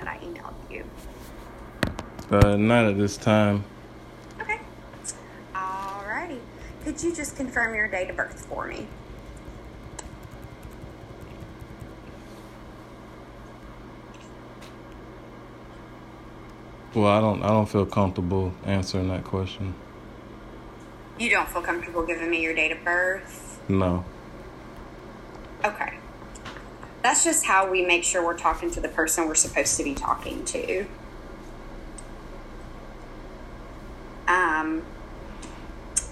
that I emailed you? Uh, not at this time. Okay. Alrighty. Could you just confirm your date of birth for me? Well, I don't. I don't feel comfortable answering that question. You don't feel comfortable giving me your date of birth? No. Okay. That's just how we make sure we're talking to the person we're supposed to be talking to. Um,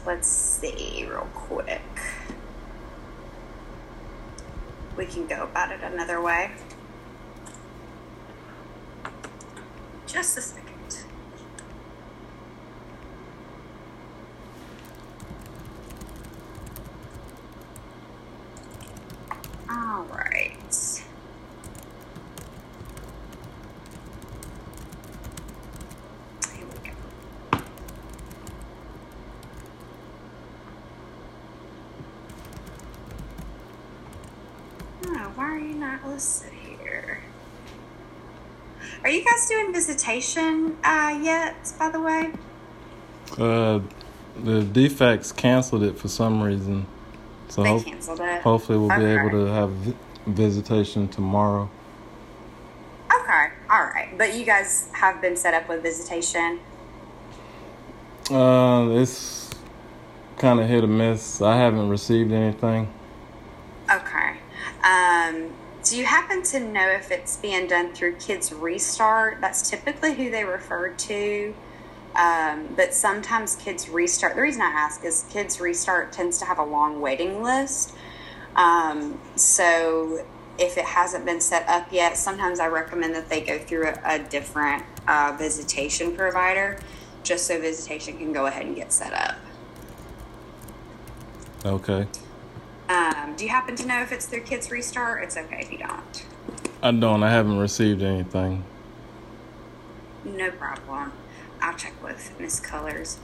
let's see real quick. We can go about it another way. Just a second. All right. Here we go. Oh, why are you not listed here? Are you guys doing uh, yet, by the way? Uh, the DFACS canceled it for some reason. So They canceled it. hopefully we'll be able to have visitation tomorrow. Okay, all right. But you guys have been set up with visitation. Uh, it's kind of hit or miss. I haven't received anything. Okay. Um, do you happen to know if it's being done through Kids Restart? That's typically who they refer to. Um, but sometimes Kids Restart, the reason I ask is Kids Restart tends to have a long waiting list. Um, so if it hasn't been set up yet, sometimes I recommend that they go through a, a different uh, visitation provider just so visitation can go ahead and get set up. Okay. Um, do you happen to know if it's their Kids Restart? It's okay if you don't. I don't. I haven't received anything. No problem. I'll check with Miss Colors.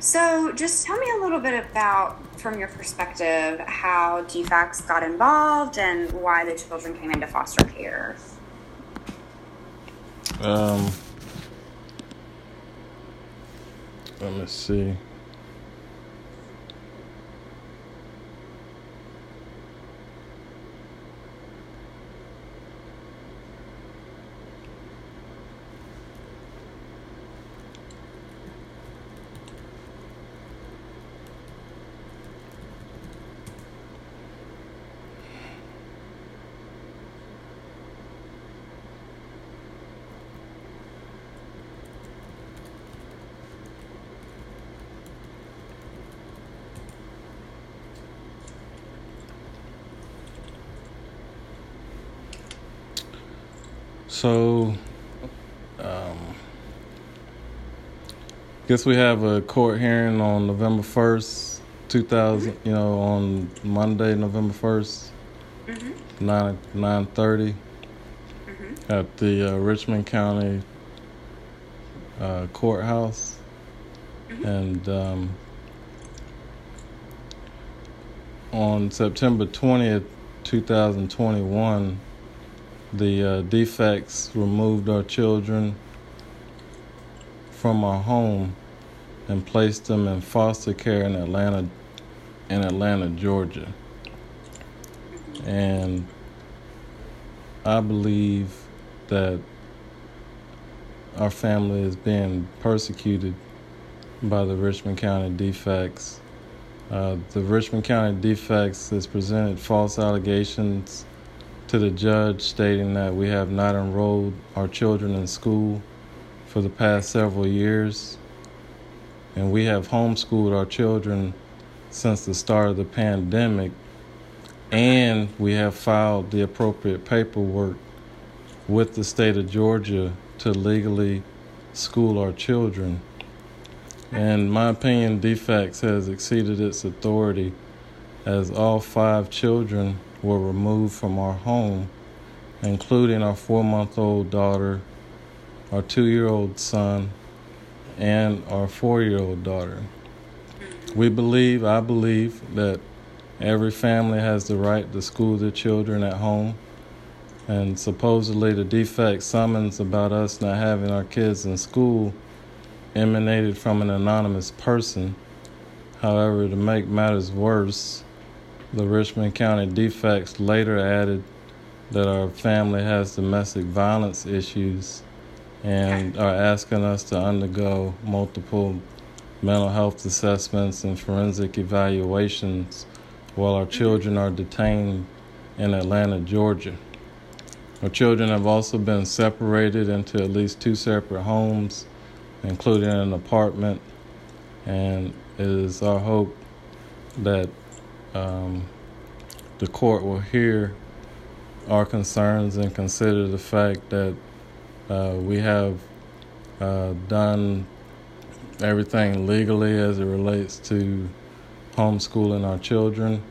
So, just tell me a little bit about, from your perspective, how DFACS got involved and why the children came into foster care. Um, let me see. So, um, guess we have a court hearing on November first, two thousand. You know, on Monday, November first, Mm-hmm. nine nine thirty, Mm-hmm. at the uh, Richmond County uh, courthouse, and um, on September twentieth, two thousand twenty-one the uh, DFACS removed our children from our home and placed them in foster care in Atlanta in Atlanta, Georgia. And I believe that our family is being persecuted by the Richmond County DFACS. Uh, the Richmond County DFACS has presented false allegations to the judge stating that we have not enrolled our children in school for the past several years and we have homeschooled our children since the start of the pandemic and we have filed the appropriate paperwork with the state of Georgia to legally school our children. In my opinion, DFACS has exceeded its authority as all five children were removed from our home, including our four month old daughter, our two year old son, and our four year old daughter. We believe, I believe, that every family has the right to school their children at home. And supposedly, the DFCS summons about us not having our kids in school emanated from an anonymous person. However, to make matters worse, the Richmond County DFACS later added that our family has domestic violence issues and are asking us to undergo multiple mental health assessments and forensic evaluations while our mm-hmm. children are detained in Atlanta, Georgia. Our children have also been separated into at least two separate homes, including an apartment, and it is our hope that um, the court will hear our concerns and consider the fact that uh, we have uh, done everything legally as it relates to homeschooling our children,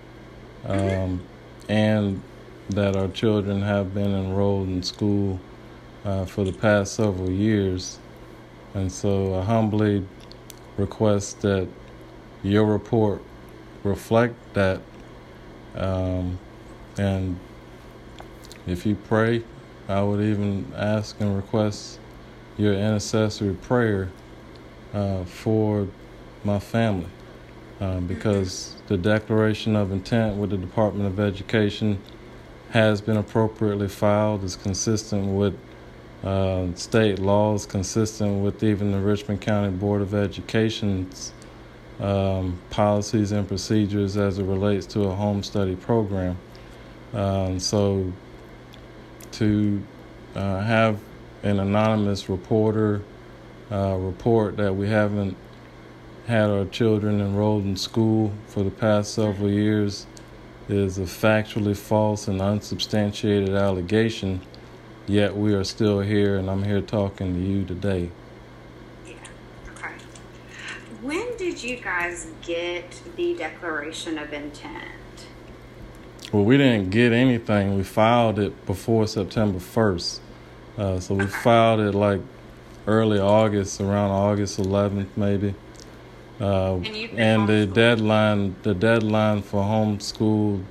um, and that our children have been enrolled in school uh, for the past several years. And so I humbly request that your report reflect that. Um, and if you pray, I would even ask and request your intercessory prayer uh, for my family. Um, because the declaration of intent with the Department of Education has been appropriately filed, is consistent with uh, state laws, consistent with even the Richmond County Board of Education's um, policies and procedures as it relates to a home study program. Um, so to uh, have an anonymous reporter uh, report that we haven't had our children enrolled in school for the past several years is a factually false and unsubstantiated allegation, yet we are still here and I'm here talking to you today. Yeah, okay. When did you guys get the declaration of intent? Well, we didn't get anything. We filed it before September 1st. Uh, so we okay. filed it like early August, around August 11th, maybe. Uh, and, and the deadline, the deadline for homeschool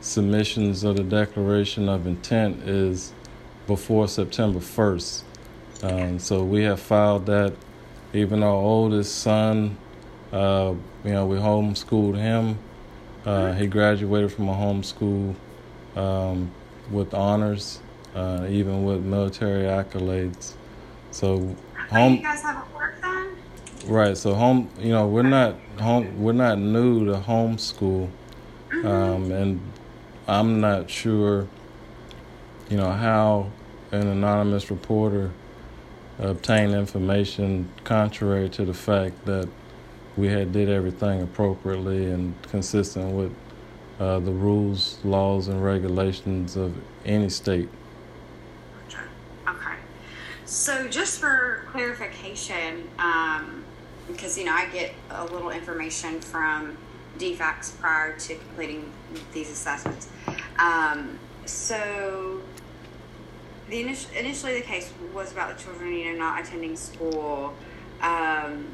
submissions of the Declaration of Intent is before September 1st. Um, so we have filed that. Even our oldest son, uh, you know, we homeschooled him. Uh, he graduated from a homeschool um, with honors, uh, even with military accolades. So, home. You guys have work then? Right. So home, you know, we're not home. We're not new to homeschool, mm-hmm. um, and I'm not sure, you know, how an anonymous reporter obtained information contrary to the fact that we had did everything appropriately and consistent with uh, the rules, laws, and regulations of any state. Okay. So, just for clarification, um, because you know I get a little information from DFCS prior to completing these assessments. Um, so the initial, initially the case was about the children, you know, not attending school, um,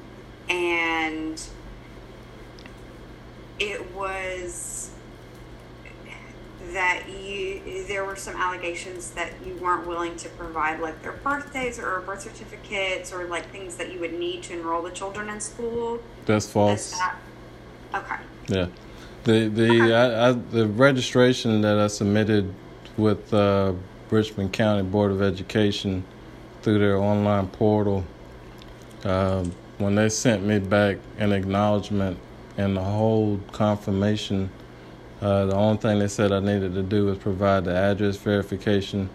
and it was that you there were some allegations that you weren't willing to provide like their birthdays or birth certificates or like things that you would need to enroll the children in school. That's false. That, okay. Yeah, the the okay. I, I, the registration that I submitted with uh, Richmond County Board of Education through their online portal. Uh, when they sent me back an acknowledgement and the whole confirmation uh, the only thing they said I needed to do was provide the address verification.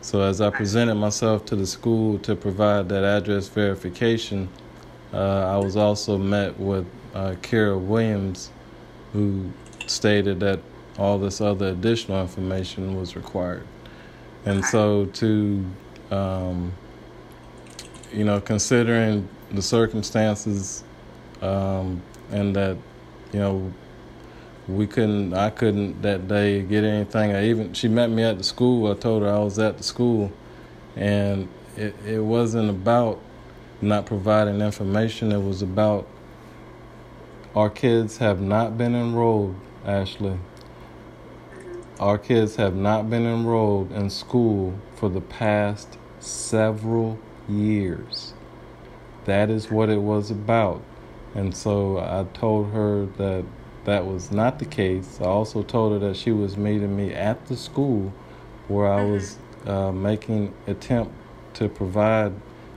So as I presented myself to the school to provide that address verification, uh, I was also met with uh, Kara Williams, who stated that all this other additional information was required. And so to, um, you know, considering the circumstances um, and that, you know, we couldn't i couldn't that day get anything. I even she met me at the school. I told her i was at the school and it, it wasn't about not providing information. It was about our kids have not been enrolled ashley. Our kids have not been enrolled in school for the past several years. That is what it was about. And so I told her that that was not the case. I also told her that she was meeting me at the school where I was uh, making attempt to provide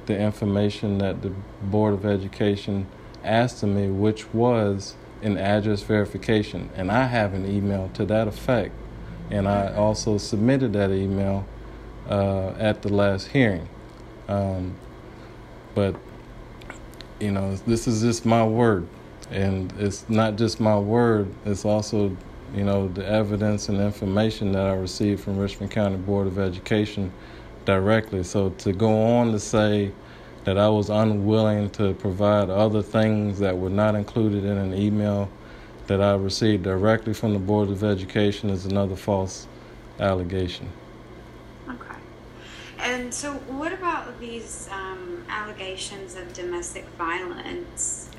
the information that the Board of Education asked of me, which was an address verification. And I have an email to that effect. And I also submitted that email uh, at the last hearing. Um, but, you know, this is just my word. And it's not just my word, it's also, you know, the evidence and information that I received from Richmond County Board of Education directly. So to go on to say that I was unwilling to provide other things that were not included in an email that I received directly from the Board of Education is another false allegation. And so, what about these um, allegations of domestic violence?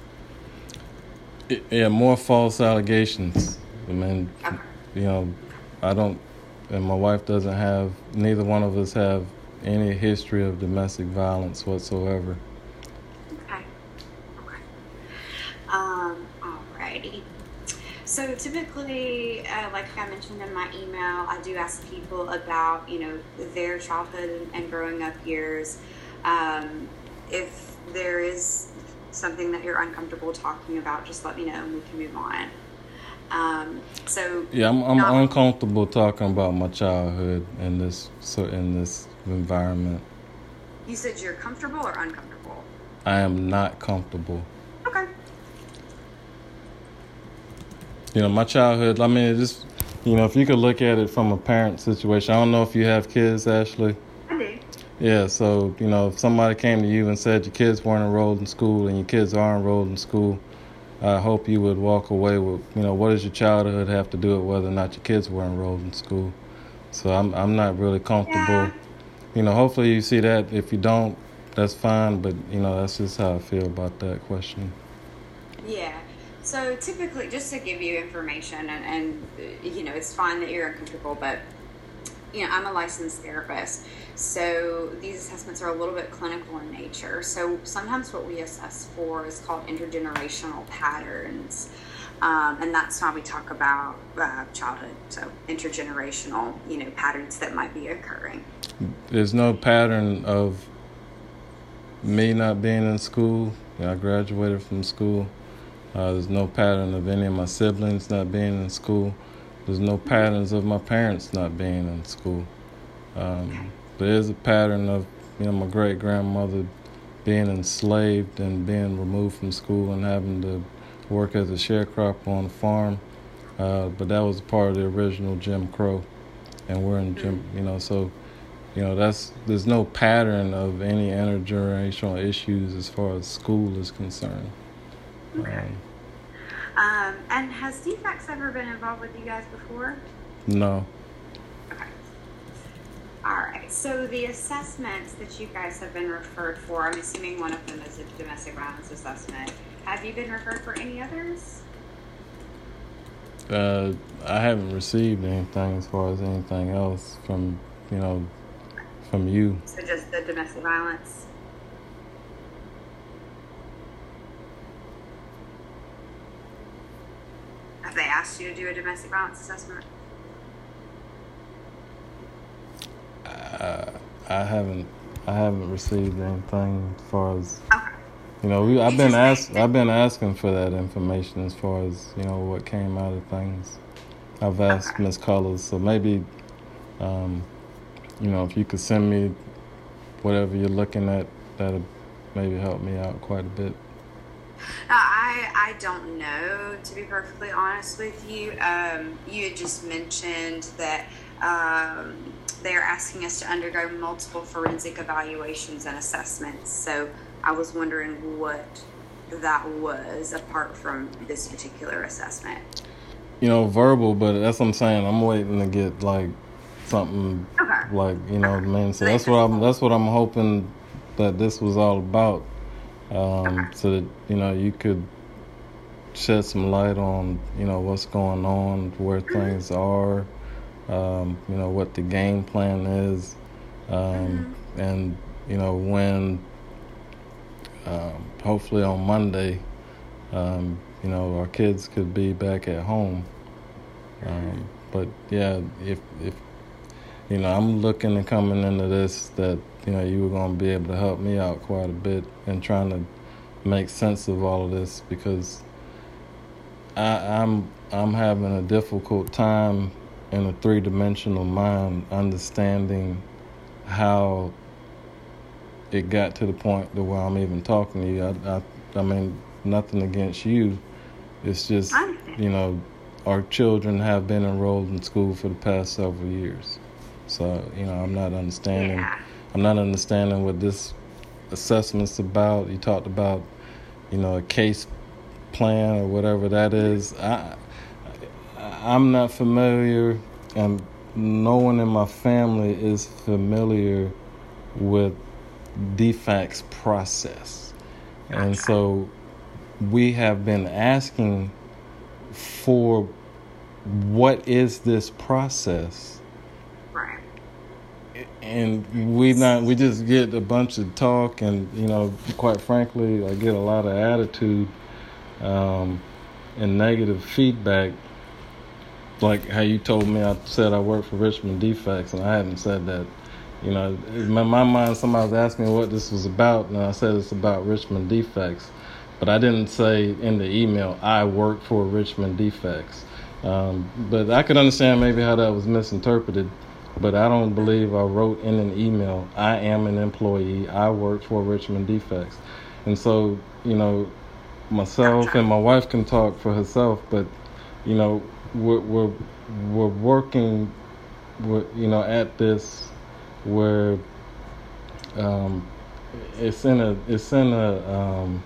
Yeah, more false allegations. I mean, Okay. you know, I don't, and my wife doesn't have, neither one of us have any history of domestic violence whatsoever. Okay. Okay. Um, alrighty. So uh, like I mentioned in my email, I do ask people about, you know, their childhood and growing up years. Um, if there is something that you're uncomfortable talking about, just let me know and we can move on. Um, so Yeah, I'm, I'm not- uncomfortable talking about my childhood in this so in this environment. you said you're comfortable or uncomfortable? I am not comfortable. Okay. You know, my childhood. I mean, just you know, if you could look at it from a parent situation. I don't know if you have kids, Ashley. I do. Yeah, so you know, if somebody came to you and said your kids weren't enrolled in school and your kids are enrolled in school, I hope you would walk away with, you know, what does your childhood have to do with whether or not your kids were enrolled in school? So I'm I'm not really comfortable. Yeah. You know, hopefully you see that. If you don't, that's fine. But you know, that's just how I feel about that question. Yeah. So typically, just to give you information, and, and you know, it's fine that you're uncomfortable, but you know, I'm a licensed therapist, so these assessments are a little bit clinical in nature. So sometimes what we assess for is called intergenerational patterns. Um, and that's why we talk about uh, childhood, so intergenerational, you know, patterns that might be occurring. There's no pattern of me not being in school. I graduated from school. Uh, there's no pattern of any of my siblings not being in school. There's no patterns of my parents not being in school. Um, there is a pattern of you know my great grandmother being enslaved and being removed from school and having to work as a sharecropper on a farm. Uh, but that was part of the original Jim Crow, and we're in Jim. You know, so you know that's there's no pattern of any intergenerational issues as far as school is concerned. Okay. Um, and has DFACS ever been involved with you guys before? no, Okay. All right. So the assessments that you guys have been referred for, I'm assuming one of them is a domestic violence assessment. Have you been referred for any others? uh, I haven't received anything as far as anything else from you know from you. So just the domestic violence. Have they asked you to do a domestic violence assessment? Uh, I haven't I haven't received anything as far as Okay. you know. We, I've been asked I've been asking for that information as far as you know what came out of things. I've asked Okay. Miss Colors, so maybe um, you know if you could send me whatever you're looking at, that'll maybe help me out quite a bit. Uh, I I don't know to be perfectly honest with you. Um, you had just mentioned that um, they are asking us to undergo multiple forensic evaluations and assessments. So I was wondering what that was apart from this particular assessment. You know, verbal, but that's what I'm saying. I'm waiting to get like something Okay. like you know I mean. So that's what I'm that's what I'm hoping that this was all about. Um, so that you know you could shed some light on you know what's going on, where things are, um, you know, what the game plan is, um, mm-hmm. and you know when. Um, hopefully on Monday, um, you know, our kids could be back at home. Um, but yeah, if if you know, I'm looking and coming into this that you know you were going to be able to help me out quite a bit in trying to make sense of all of this because I, I'm I'm having a difficult time in a three dimensional mind understanding how it got to the point to where I'm even talking to you. I, I, I mean, nothing against you. It's just, you know, our children have been enrolled in school for the past several years. So, you know, I'm not understanding. Yeah. I'm not understanding what this assessment's about. You talked about, you know, a case plan or whatever that is. I, I'm not familiar, and no one in my family is familiar with DFAC's process. And so we have been asking for what is this process? Right. And we not we just get a bunch of talk and you know, quite frankly, I get a lot of attitude um, and negative feedback like how you told me I said I work for Richmond DFACS, and I hadn't said that you know, in my mind, somebody was asking me what this was about, and I said it's about Richmond DFACS. But I didn't say in the email, I work for Richmond DFACS. Um, but I could understand maybe how that was misinterpreted. But I don't believe I wrote in an email, I am an employee, I work for Richmond DFACS. And so, you know, myself and my wife can talk for herself, but, you know, we're, we're, we're working, with, you know, at this where um, it's in a it's in a um,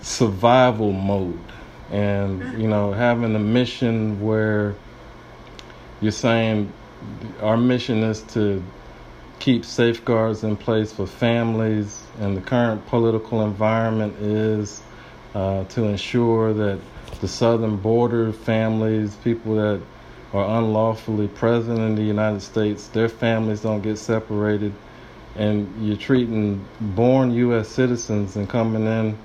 survival mode, and mm-hmm. you know having a mission where you're saying our mission is to keep safeguards in place for families, and the current political environment is uh, to ensure that the southern border families, people that are unlawfully present in the United States, their families don't get separated, and you're treating born U.S. citizens and coming in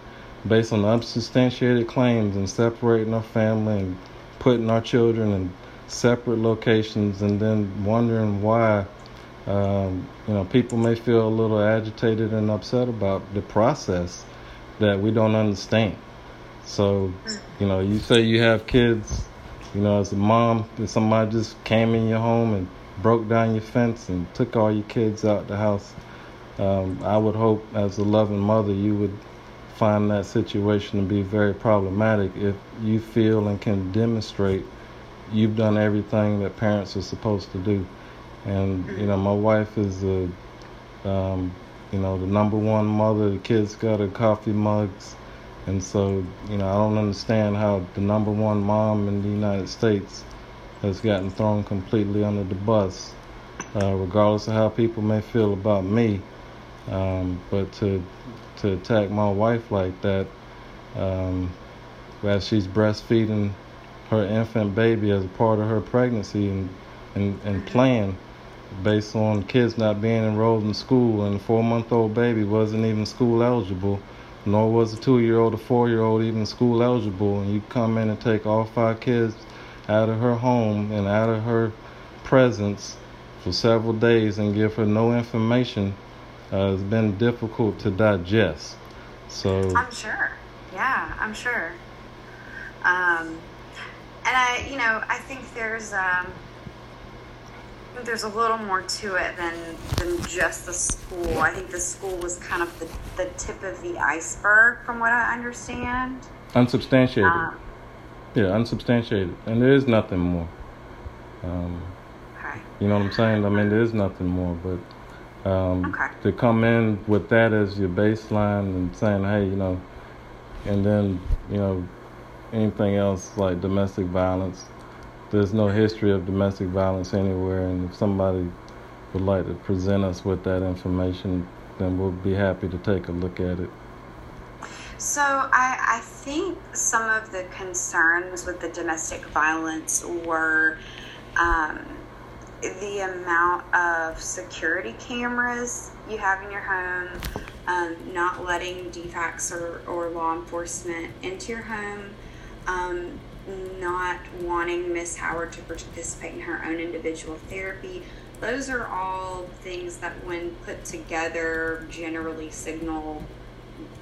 based on unsubstantiated claims and separating our family and putting our children in separate locations, and then wondering why. Um, you know, people may feel a little agitated and upset about the process that we don't understand. So, you know, you say you have kids you know, as a mom, if somebody just came in your home and broke down your fence and took all your kids out the house, um, I would hope as a loving mother you would find that situation to be very problematic if you feel and can demonstrate you've done everything that parents are supposed to do. And you know, my wife is a, um, you know, the number one mother. The kids got her coffee mugs. And so, you know, I don't understand how the number one mom in the United States has gotten thrown completely under the bus, uh, regardless of how people may feel about me. Um, but to to attack my wife like that, um, as she's breastfeeding her infant baby as a part of her pregnancy and and, and plan based on kids not being enrolled in school and a four month old baby wasn't even school eligible nor was a two year old or four year old even school eligible. And you come in and take all five kids out of her home and out of her presence for several days and give her no information uh, has been difficult to digest. So I'm sure. Yeah, I'm sure. Um, and I, you know, I think there's um, there's a little more to it than than just the school. I think the school was kind of the, the tip of the iceberg, from what I understand. Unsubstantiated. Um, yeah, unsubstantiated, and there is nothing more. Um, okay. You know what I'm saying? I mean, there is nothing more, but um, okay. to come in with that as your baseline and saying, hey, you know, and then you know, anything else like domestic violence there's no history of domestic violence anywhere, and if somebody would like to present us with that information, then we'll be happy to take a look at it. So I, I think some of the concerns with the domestic violence were um, the amount of security cameras you have in your home, um, not letting DFACS or, or law enforcement into your home, um, not wanting Miss Howard to participate in her own individual therapy. Those are all things that, when put together, generally signal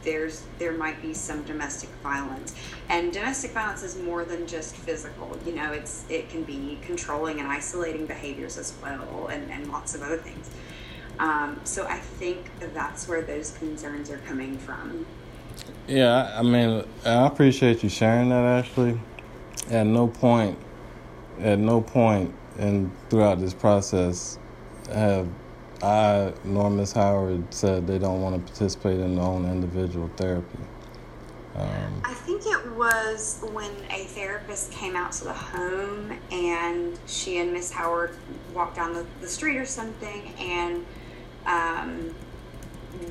there's there might be some domestic violence. And domestic violence is more than just physical. You know it's it can be controlling and isolating behaviors as well and, and lots of other things. Um, so i think that's where those concerns are coming from. Yeah i mean i appreciate you sharing that ashley at no point at no point and throughout this process have I nor Miss Howard said they don't want to participate in their own individual therapy. Um, I think it was when a therapist came out to the home and she and Miss Howard walked down the, the street or something, and um,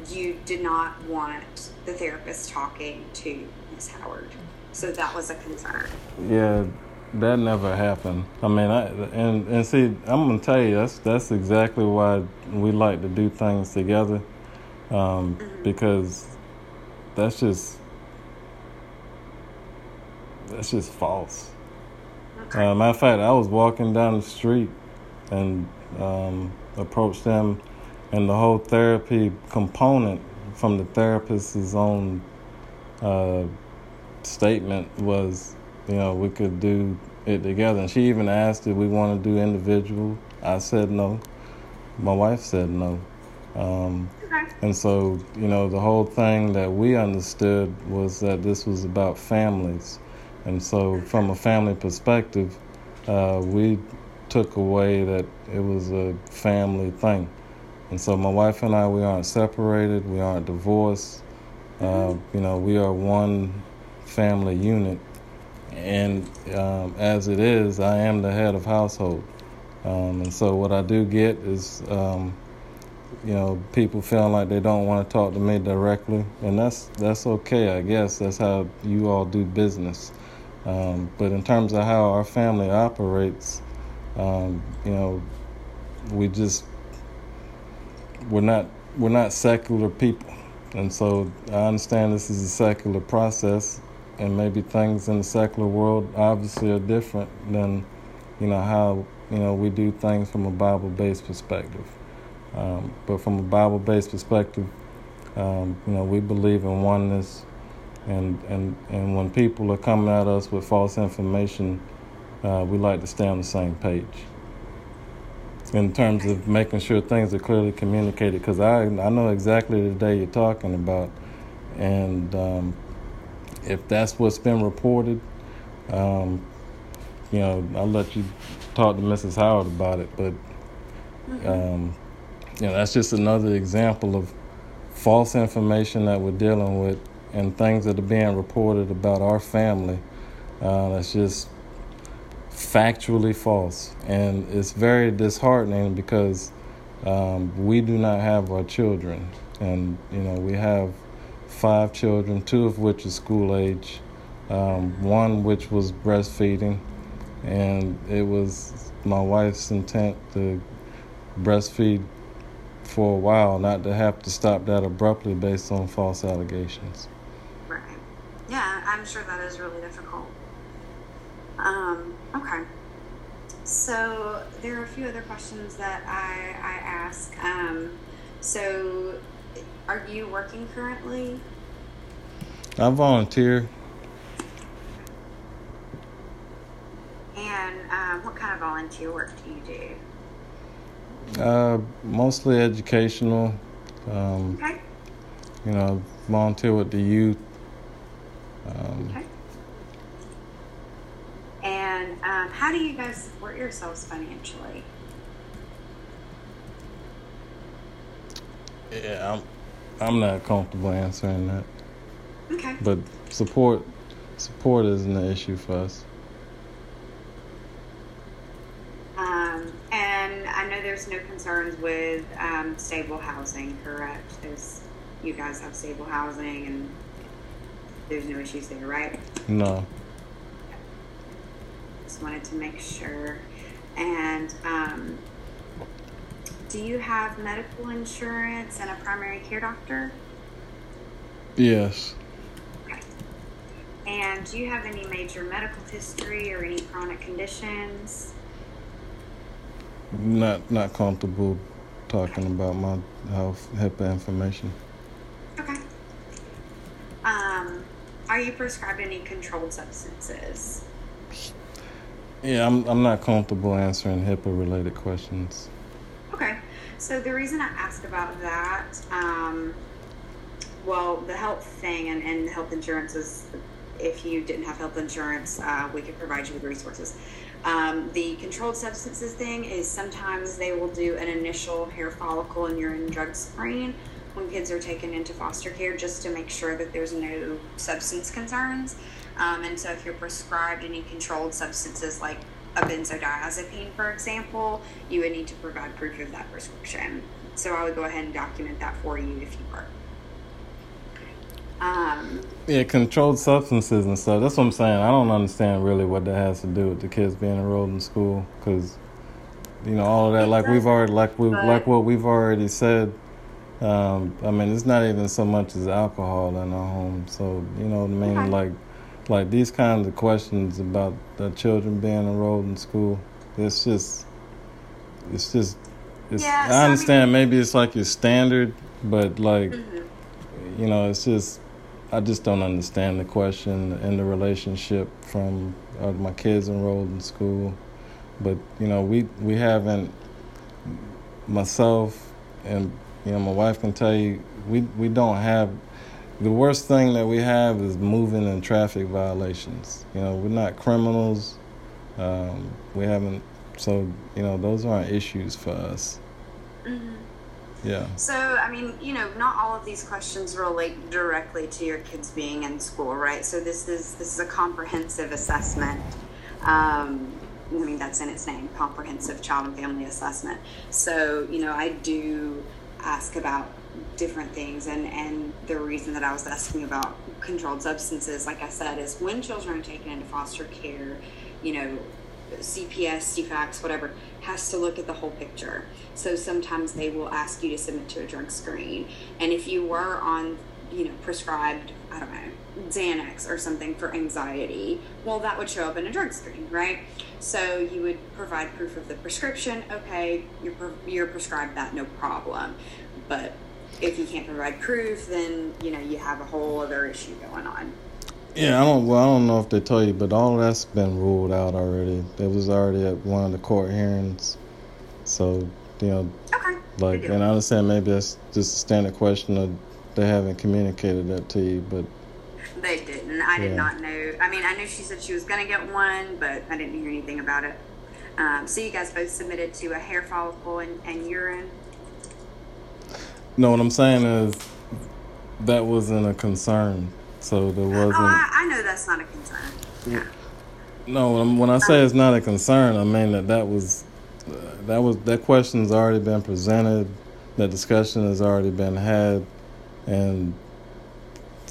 you did not want the therapist talking to Miss Howard. So that was a concern. Yeah, that never happened. I mean, I and and see, I'm gonna tell you that's that's exactly why we like to do things together, um, mm-hmm. because that's just that's just false. Okay. Uh, matter of fact, I was walking down the street and um, approached them, and the whole therapy component from the therapist's own uh, statement was you know, we could do it together. And she even asked if we want to do individual. I said no. My wife said no. Um, and so, you know, the whole thing that we understood was that this was about families. And so, from a family perspective, uh, we took away that it was a family thing. And so, my wife and I, we aren't separated, we aren't divorced. Uh, you know, we are one family unit and um, as it is, I am the head of household. Um, and so what I do get is, um, you know, people feeling like they don't want to talk to me directly, and that's that's okay, I guess. That's how you all do business. Um, but in terms of how our family operates, um, you know, we just we're not we're not secular people, and so I understand this is a secular process and maybe things in the secular world obviously are different than you know how you know we do things from a Bible-based perspective. Um, but from a Bible-based perspective, um, you know we believe in oneness, and and and when people are coming at us with false information, uh, we like to stay on the same page. In terms of making sure things are clearly communicated, because I I know exactly the day you're talking about, and um, if that's what's been reported, um, you know, I'll let you talk to Mrs. Howard about it. But, mm-hmm. um, you know, that's just another example of false information that we're dealing with and things that are being reported about our family. Uh, that's just factually false. And it's very disheartening because um, we do not have our children. And, you know, we have five children, two of which are school age, um, one which was breastfeeding, and it was my wife's intent to breastfeed for a while, not to have to stop that abruptly based on false allegations. Right. Yeah, I'm sure that is really difficult. Um, okay. So there are a few other questions that I, I ask. Um, so are you working currently? I volunteer. And um, what kind of volunteer work do you do? Uh, mostly educational. Um, okay. You know, volunteer with the youth. Um, okay. And um, how do you guys support yourselves financially? Yeah, I'm I'm not comfortable answering that. Okay. But support support isn't an issue for us. Um, and I know there's no concerns with um, stable housing, correct? There's, you guys have stable housing and there's no issues there, right? No. Just wanted to make sure. And um, do you have medical insurance and a primary care doctor? Yes. Okay. And do you have any major medical history or any chronic conditions? Not not comfortable talking about my health HIPAA information. Okay. Um, are you prescribed any controlled substances? Yeah, I'm I'm not comfortable answering HIPAA related questions. So the reason I asked about that, um, well, the health thing and, and health insurance is if you didn't have health insurance, uh, we could provide you with resources. Um, the controlled substances thing is sometimes they will do an initial hair follicle and urine drug screen when kids are taken into foster care just to make sure that there's no substance concerns. Um, and so if you're prescribed any controlled substances like a benzodiazepine, for example, you would need to provide proof of that prescription. So I would go ahead and document that for you if you were. Um, Yeah, controlled substances and stuff. That's what I'm saying. I don't understand really what that has to do with the kids being enrolled in school because, you know, all of that. Like we've already, like we, like what we've already said. Um, I mean, it's not even so much as alcohol in our home. So you know what I mean? Okay. Like, like these kinds of questions about the children being enrolled in school. It's just, it's just, it's. Yeah, I understand. maybe it's like your standard, but like mhm. you know, it's just I just don't understand the question and the relationship from are my kids enrolled in school, but you know, we we haven't myself and you know my wife can tell you we we don't have the worst thing that we have is moving and traffic violations. You know, we're not criminals. Um, we haven't, so you know, those aren't issues for us. Mhm. Yeah. So, I mean, you know, not all of these questions relate directly to your kids being in school, right? So this is this is a comprehensive assessment. Um, I mean, that's in its name, comprehensive child and family assessment. So, you know, I do ask about different things, and and the reason that I was asking about controlled substances, like I said, is when children are taken into foster care, you know, CPS, CFAX, whatever, has to look at the whole picture. So sometimes they will ask you to submit to a drug screen. And if you were on, you know, prescribed, I don't know, Xanax or something for anxiety, well, that would show up in a drug screen, right? So you would provide proof of the prescription. Okay, you're, you're prescribed that, no problem. But if you can't provide proof, then, you know, you have a whole other issue going on. Yeah, I don't. Well, I don't know if they tell you, but all that's been ruled out already. It was already at one of the court hearings. So you know, Okay. like, and I understand maybe that's just a standard question of they haven't communicated that to you, but They didn't. I did Yeah. not know. I mean, I knew she said she was going to get one, but I didn't hear anything about it. Um, so you guys both submitted to a hair follicle and, and urine. No. What I'm saying is that wasn't a concern. So there Oh, wasn't. I, I know that's not a concern. Yeah. No, when I say it's not a concern, I mean that that was uh, that was that question's already been presented, that discussion has already been had, and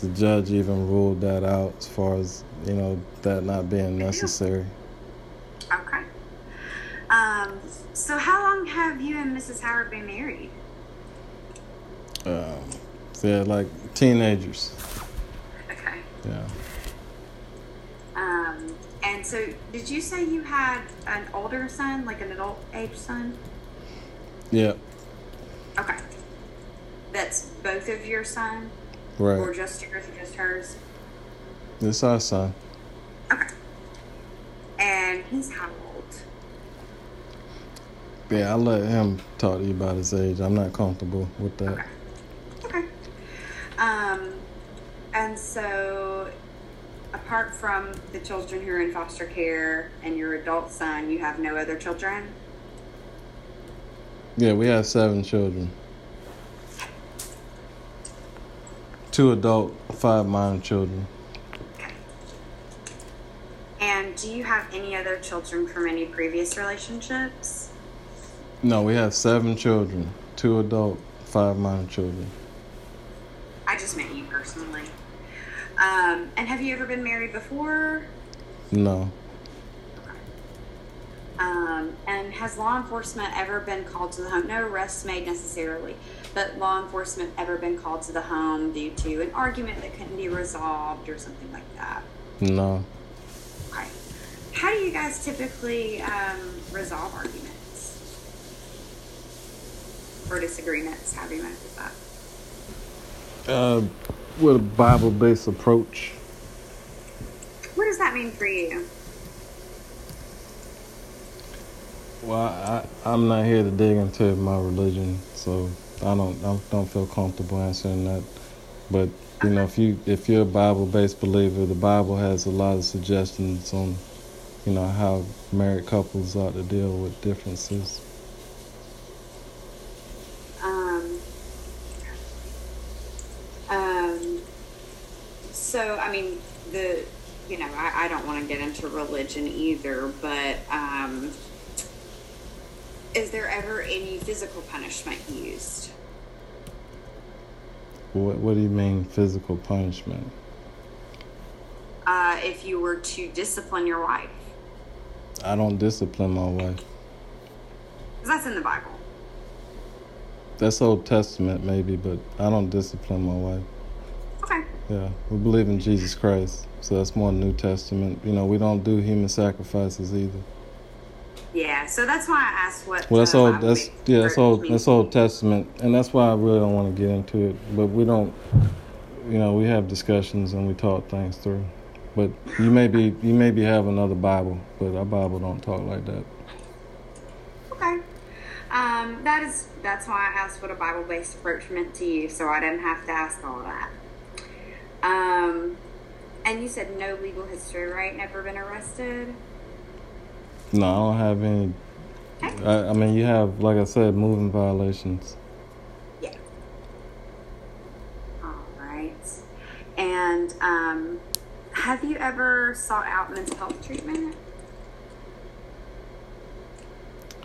the judge even ruled that out as far as you know that not being necessary. Okay. Um, so how long have you and Mrs. Howard been married? Um, yeah, like teenagers. Okay. Yeah. Um, and so did you say you had an older son, like an adult age son? Yeah. Okay. That's both of your son? Right. Or just yours or just hers? It's our son. Okay. And he's how old? Yeah, I'll let him talk to you about his age. I'm not comfortable with that. Okay. Um, and so, apart from the children who are in foster care and your adult son, you have no other children? Yeah, we have seven children. Two adult, five minor children. Okay. And do you have any other children from any previous relationships? No, we have seven children. Two adult, five minor children. I just meant you. Um, and have you ever been married before? No. Um, and has law enforcement ever been called to the home? No arrests made necessarily, but law enforcement ever been called to the home due to an argument that couldn't be resolved or something like that? No. Okay. How do you guys typically um, resolve arguments or disagreements? How do you manage that? Uh, with a Bible based approach. What does that mean for you? Well, I, I'm not here to dig into my religion, so I don't I don't feel comfortable answering that. But you know, if you if you're a Bible-based believer, the Bible has a lot of suggestions on, you know, how married couples ought to deal with differences. Um. Um. So I mean the, you know, I, I don't want to get into religion either, but um, is there ever any physical punishment used? What What do you mean physical punishment? Uh, if you were to discipline your wife, I don't discipline my wife. that's in the Bible. That's Old Testament maybe, but I don't discipline my wife. Yeah, we believe in Jesus Christ, so that's more New Testament. You know, we don't do human sacrifices either. Yeah. So that's why I asked what. Well, that's old. That's yeah, that's old. That's Old Testament, and that's why I really don't want to get into it. But we don't, you know, we have discussions and we talk things through. But you may be you maybe have another Bible, but our Bible don't talk like that. Okay. Um, that is that's why I asked what a Bible based approach meant to you, so I didn't have to ask all that. Um, and you said no legal history, right? Never been arrested. No, I don't have any. Okay. I, I mean, you have, like I said, moving violations. Yeah. All right. And um, have you ever sought out mental health treatment?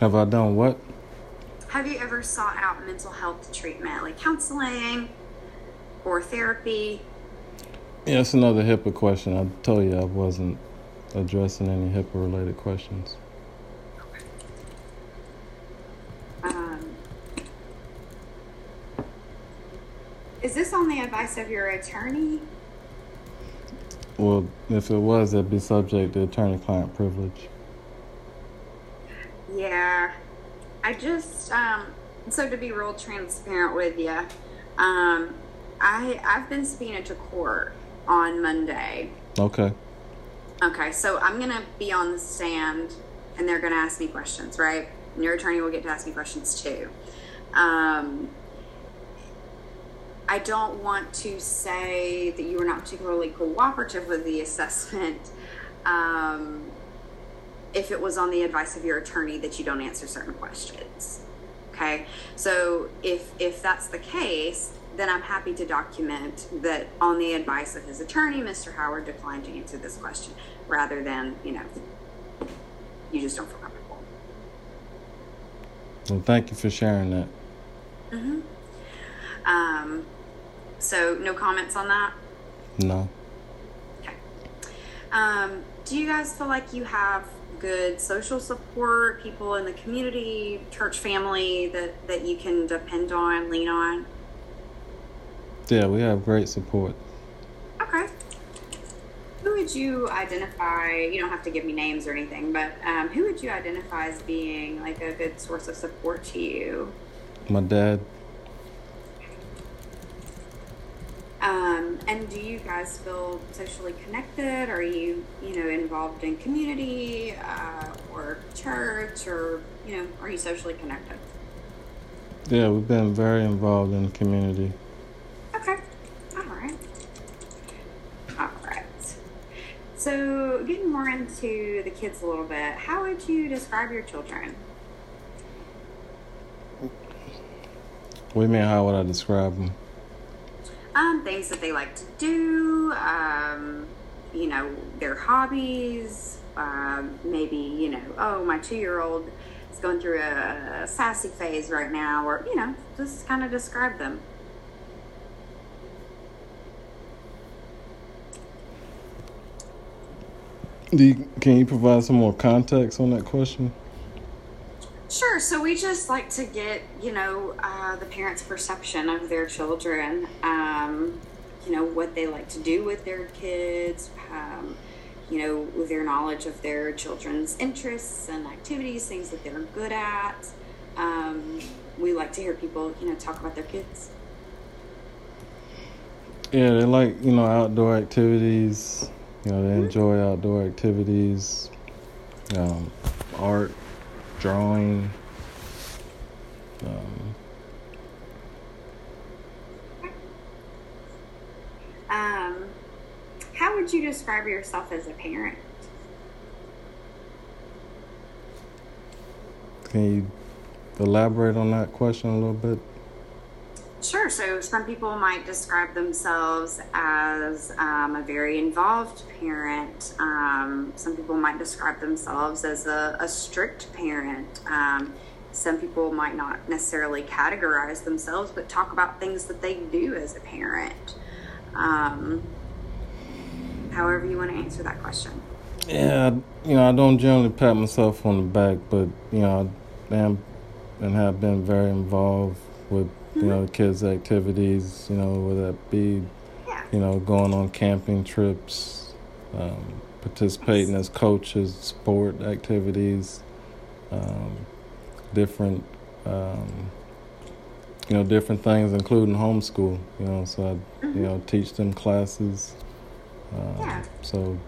Have I done what? Have you ever sought out mental health treatment, like counseling or therapy? Yeah, it's another HIPAA question. I told you I wasn't addressing any HIPAA related questions. Um, is this on the advice of your attorney? Well, if it was, it'd be subject to attorney-client privilege. Yeah. I just um so to be real transparent with you, um I I've been subpoenaed to court on Monday. Okay. Okay, so I'm gonna be on the stand and they're gonna ask me questions, right? And your attorney will get to ask me questions too. Um I don't want to say that you were not particularly cooperative with the assessment. Um, if it was on the advice of your attorney that you don't answer certain questions. Okay, so if if that's the case, then I'm happy to document that on the advice of his attorney, Mr. Howard declined to answer this question, rather than you know you just don't feel comfortable. Well, thank you for sharing that. Mm-hmm. Um, so no comments on that. No. Okay. Um, do you guys feel like you have good social support, people in the community, church family that, that you can depend on, lean on? Yeah, we have great support. Okay. Who would you identify? You don't have to give me names or anything, but um, who would you identify as being like a good source of support to you? My dad, Um, and do you guys feel socially connected? Are you, you know, involved in community uh, or church, or you know, are you socially connected? yeah, we've been very involved in the community. Okay. All right. All right. So, getting more into the kids a little bit, how would you describe your children? What do you mean, how would I describe them? Um, things that they like to do, um, you know, their hobbies, um, maybe, you know, oh, my two year old is going through a, a sassy phase right now, or, you know, just kind of describe them. You, can you provide some more context on that question? Sure. So we just like to get, you know, uh, the parents' perception of their children, um, you know, what they like to do with their kids, um, you know, with their knowledge of their children's interests and activities, things that they're good at. Um, we like to hear people, you know, talk about their kids. Yeah, they like, you know, outdoor activities. You know, they enjoy outdoor activities, um, art, drawing. Um, um, how would you describe yourself as a parent? Can you elaborate on that question a little bit? Sure. So some people might describe themselves as um, a very involved parent. Um, some people might describe themselves as a, a strict parent. Um, some people might not necessarily categorize themselves, but talk about things that they do as a parent. Um, however, you want to answer that question. Yeah, you know, I don't generally pat myself on the back, but you know, I am and have been very involved with you know mm-hmm. kids' activities. You know, whether that be yeah. you know going on camping trips, um, participating as coaches, sport activities. Um, different, um, you know, different things, including homeschool. You know, so I, mm-hmm. you know, teach them classes. Um, yeah. So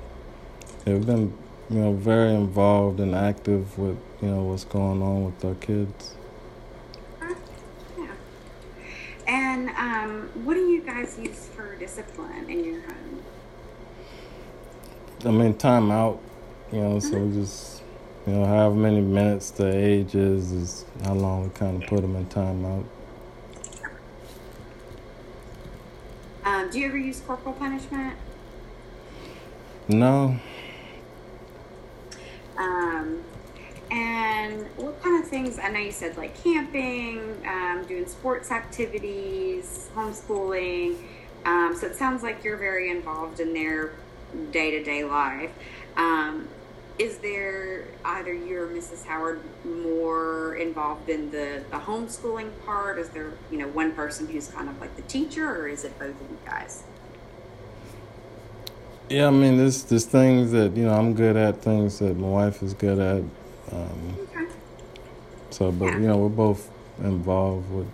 they've been, you know, very involved and active with, you know, what's going on with our kids. Yeah. And um, what do you guys use for discipline in your home? I mean, time out. You know, mm-hmm. so we just you know, however many minutes the age is, is how long we kind of put them in timeout. Um, do you ever use corporal punishment? No. Um, and what kind of things? I know you said like camping, um, doing sports activities, homeschooling. Um, so it sounds like you're very involved in their day to day life. Um, is there either you or Mrs. Howard more involved in the, the homeschooling part? Is there, you know, one person who's kind of like the teacher or is it both of you guys? Yeah, I mean, there's, there's things that, you know, I'm good at, things that my wife is good at. Um, okay. So, but, yeah. you know, we're both involved with,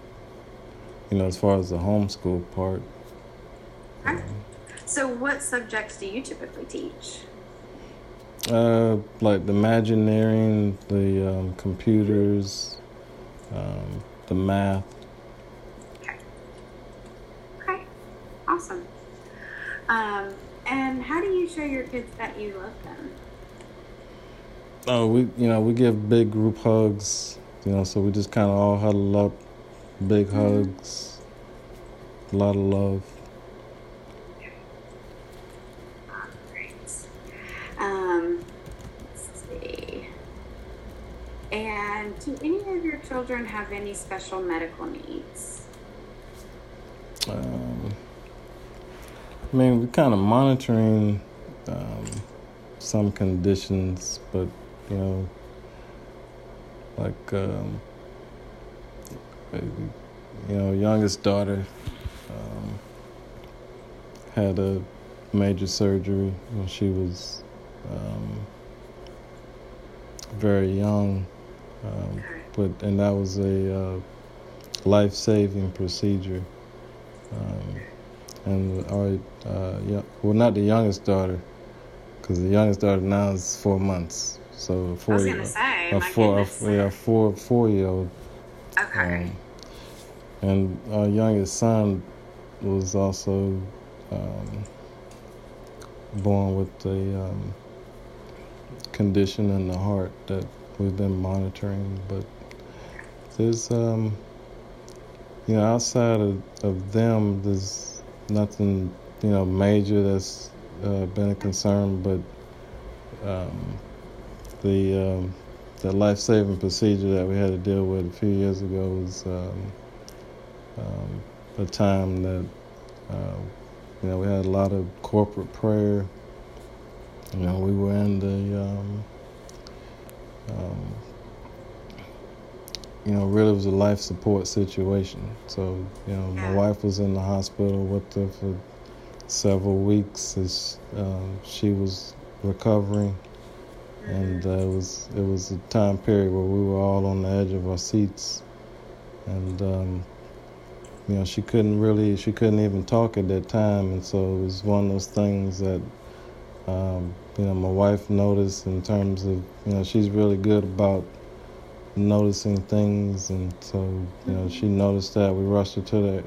you know, as far as the homeschool part. Okay. Um, so, what subjects do you typically teach? Uh, like the Imagineering, the um, computers, um, the math. Okay. Okay. Awesome. Um, and how do you show your kids that you love them? Oh, we you know we give big group hugs. You know, so we just kind of all huddle up, big mm-hmm. hugs, a lot of love. And do any of your children have any special medical needs? Um, I mean, we're kind of monitoring um, some conditions, but you know, like um, you know, youngest daughter um, had a major surgery when she was um, very young. Um, but and that was a uh, life saving procedure. Um, and our uh, yeah, well, not the youngest daughter, because the youngest daughter now is four months. So four. I was gonna say, a four, a, yeah, four four year old. Okay. Um, and our youngest son was also um, born with a um, condition in the heart that we've been monitoring, but there's um, you know outside of, of them, there's nothing you know major that's uh, been a concern, but um, the um, the life saving procedure that we had to deal with a few years ago was um, um, a time that uh, you know we had a lot of corporate prayer. You know, we were in the um, um, you know, really was a life support situation. So, you know, my wife was in the hospital with her for several weeks as um, she was recovering, and uh, it was it was a time period where we were all on the edge of our seats, and um, you know, she couldn't really she couldn't even talk at that time, and so it was one of those things that. Um, you know, my wife noticed in terms of, you know, she's really good about noticing things, and so you know she noticed that. We rushed her to the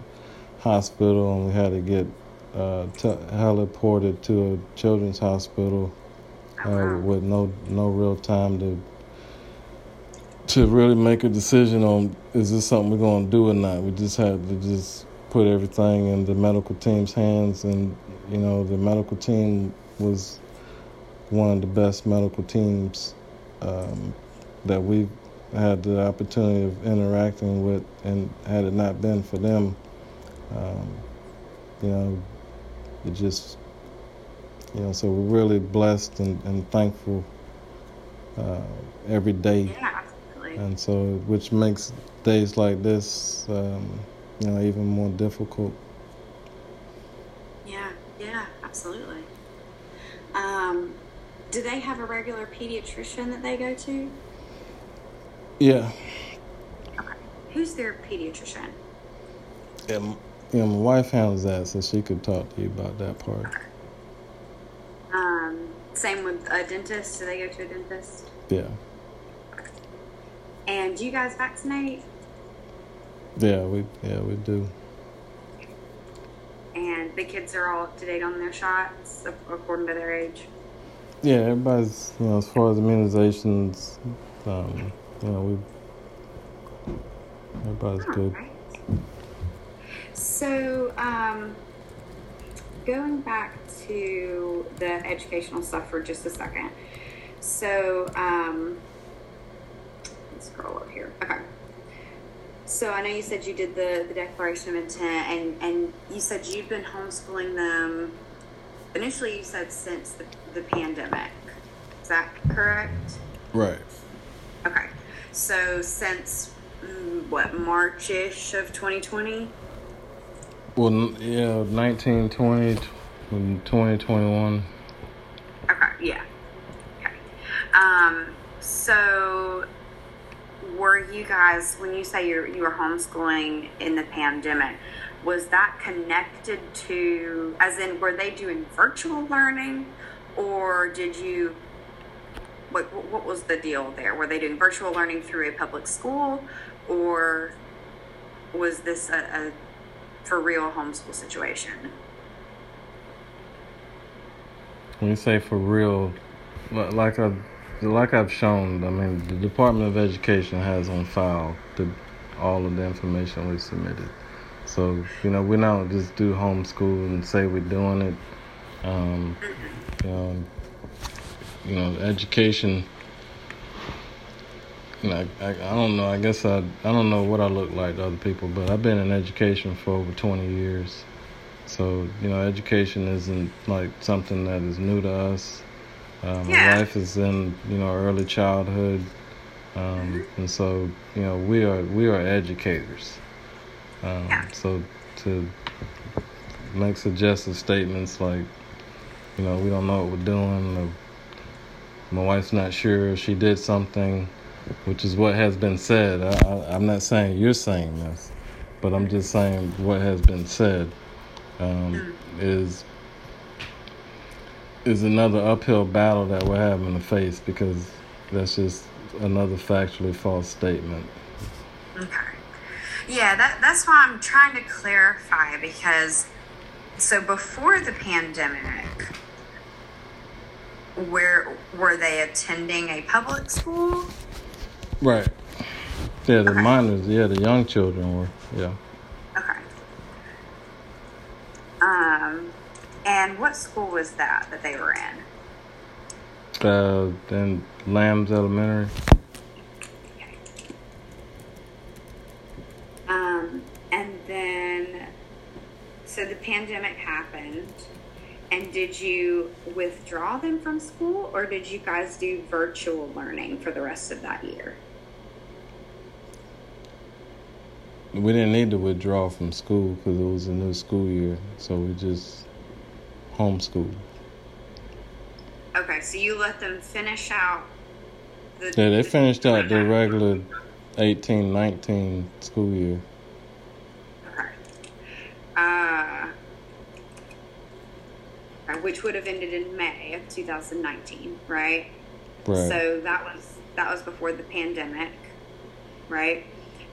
hospital, and we had to get uh, t- heliported to a children's hospital uh, with no no real time to to really make a decision on is this something we're going to do or not. We just had to just put everything in the medical team's hands, and you know the medical team was one of the best medical teams um, that we've had the opportunity of interacting with, and had it not been for them, um, you know, it just, you know, so we're really blessed and, and thankful uh, every day. Yeah, absolutely. And so, which makes days like this, um, you know, even more difficult. Yeah, yeah, absolutely. Um, do they have a regular pediatrician that they go to? Yeah. Okay. Who's their pediatrician? Yeah, m- yeah, my wife handles that, so she could talk to you about that part. Okay. Same with a dentist. Do they go to a dentist? Yeah. And do you guys vaccinate? Yeah, we yeah we do. And the kids are all up to date on their shots according to their age. Yeah, everybody's you know as far as immunizations, um, you know we everybody's good. Alright. So, um, going back to the educational stuff for just a second. So, um, let's scroll up here. Okay. So I know you said you did the, the declaration of intent, and, and you said you'd been homeschooling them. Initially, you said since the, the pandemic. Is that correct? Right. Okay. So since mm, what March-ish of 2020? Well, yeah, 19, 20, 20, 21. Okay, yeah. Okay. Um, so were you guys when you say you you were homeschooling in the pandemic, was that connected to as in were they doing virtual learning or did you what what was the deal there? Were they doing virtual learning through a public school or was this a, a for real homeschool situation? When you say for real, like I, like I've shown, I mean, the Department of Education has on file the, all of the information we submitted. So you know, we don't just do homeschool and say we're doing it. Um, you know, you know, education. Know, I, I, I don't know. I guess I I don't know what I look like to other people, but I've been in education for over twenty years. So you know, education isn't like something that is new to us. My Yeah. wife is in you know early childhood, um, and so you know we are we are educators. Um, Yeah. So to make suggestive statements like, you know, we don't know what we're doing, or my wife's not sure she did something, which is what has been said. I, I'm not saying you're saying this, but I'm just saying what has been said um, is is another uphill battle that we're having to face because that's just another factually false statement. Okay. Yeah, that, that's why I'm trying to clarify because so before the pandemic, where were they attending a public school? Right. Yeah, the Okay. minors, yeah, the young children were, yeah. Okay. Um, and what school was that that they were in? Uh, then Lambs Elementary. Okay. Um, and then, so the pandemic happened, and did you withdraw them from school, or did you guys do virtual learning for the rest of that year? We didn't need to withdraw from school because it was a new school year, so we just homeschooled. Okay, so you let them finish out. The, yeah, they finished out the regular eighteen nineteen school year. Okay. Uh, which would have ended in May of 2019, right? Right. So that was that was before the pandemic, right?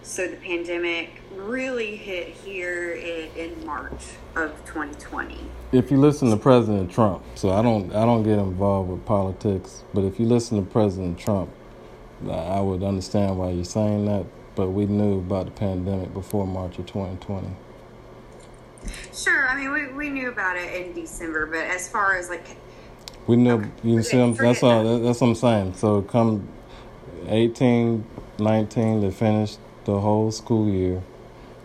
So the pandemic really hit here in, in March of 2020. If you listen to President Trump, so I don't I don't get involved with politics, but if you listen to President Trump, I would understand why you're saying that. But we knew about the pandemic before March of 2020. Sure, I mean we, we knew about it in December, but as far as like we knew okay. you see that's all that's what I'm saying. So come 18, 19, they finished the whole school year.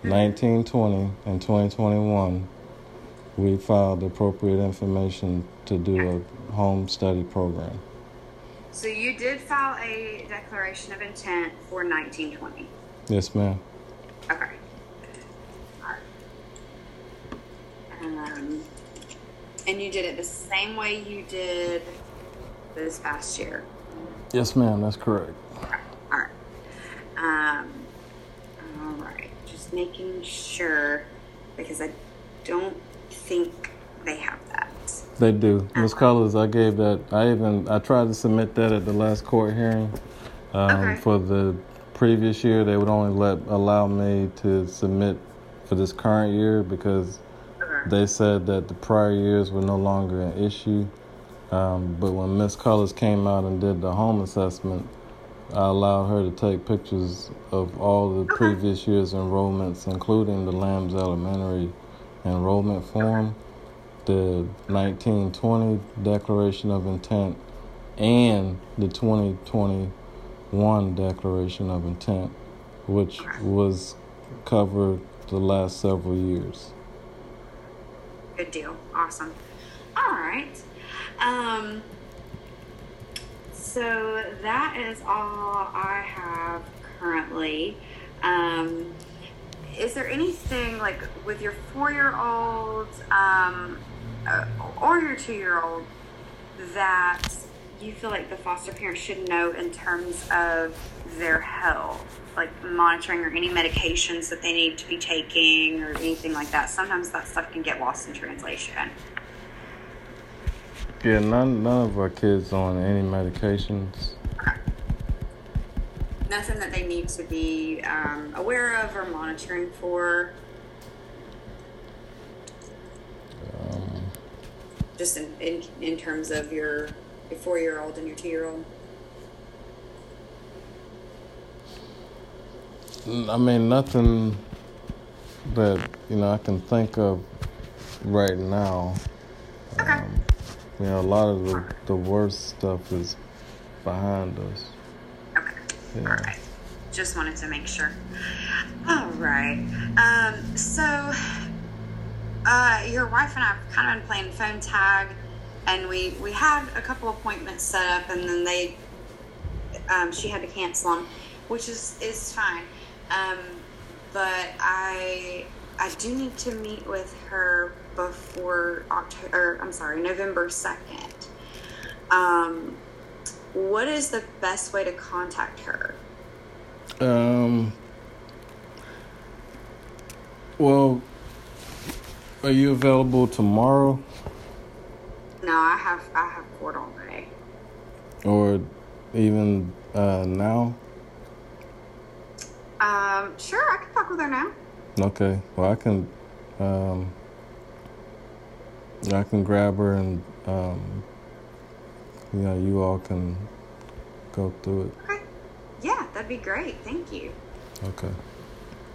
1920 and 2021, we filed appropriate information to do a home study program. So you did file a declaration of intent for 1920? Yes, ma'am. Okay. Um, and you did it the same way you did this past year? Yes, ma'am, that's correct. Okay. All right. Um, all right. Just making sure because I don't think they have that. They do. Miss uh-huh. Colors, I gave that. I even I tried to submit that at the last court hearing. Um, okay. For the previous year, they would only let allow me to submit for this current year because okay. they said that the prior years were no longer an issue. Um, but when Miss Colors came out and did the home assessment, I allowed her to take pictures of all the previous year's enrollments, including the Lambs Elementary enrollment form, the 1920 Declaration of Intent, and the 2021 Declaration of Intent, which was covered the last several years. Good deal. Awesome. All right. Um, so that is all I have currently. Um, is there anything like with your four year old um, uh, or your two year old that you feel like the foster parent should know in terms of their health, like monitoring or any medications that they need to be taking or anything like that? Sometimes that stuff can get lost in translation. Yeah, none none of our kids on any medications. Nothing that they need to be um, aware of or monitoring for. Um, Just in, in in terms of your your four year old and your two year old. I mean, nothing that you know I can think of right now. Okay. Um, you know, a lot of the, the worst stuff is behind us. Okay. Yeah. All right. Just wanted to make sure. All right. Um, so, uh, your wife and I have kind of been playing phone tag, and we we had a couple appointments set up, and then they um, she had to cancel them, which is is fine. Um, but I I do need to meet with her before October. I'm sorry, November second. Um, what is the best way to contact her? Um. Well, are you available tomorrow? No, I have I have court all day. Or even uh, now? Um, sure, I can talk with her now. Okay. Well, I can. Um, I can grab her and um, you know you all can go through it. Okay. Yeah, that'd be great. Thank you. Okay.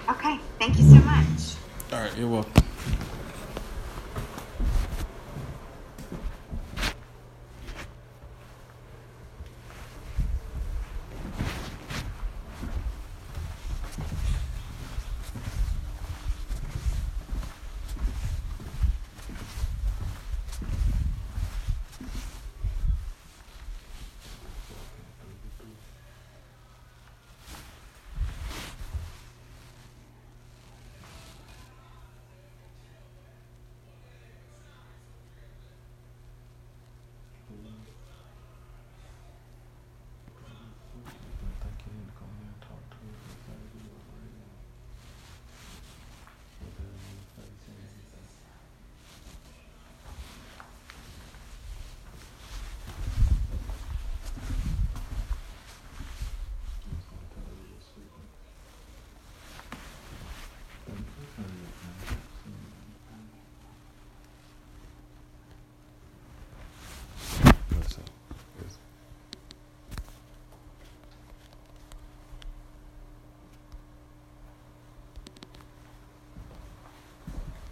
Okay. Thank you so much. All right. You're welcome.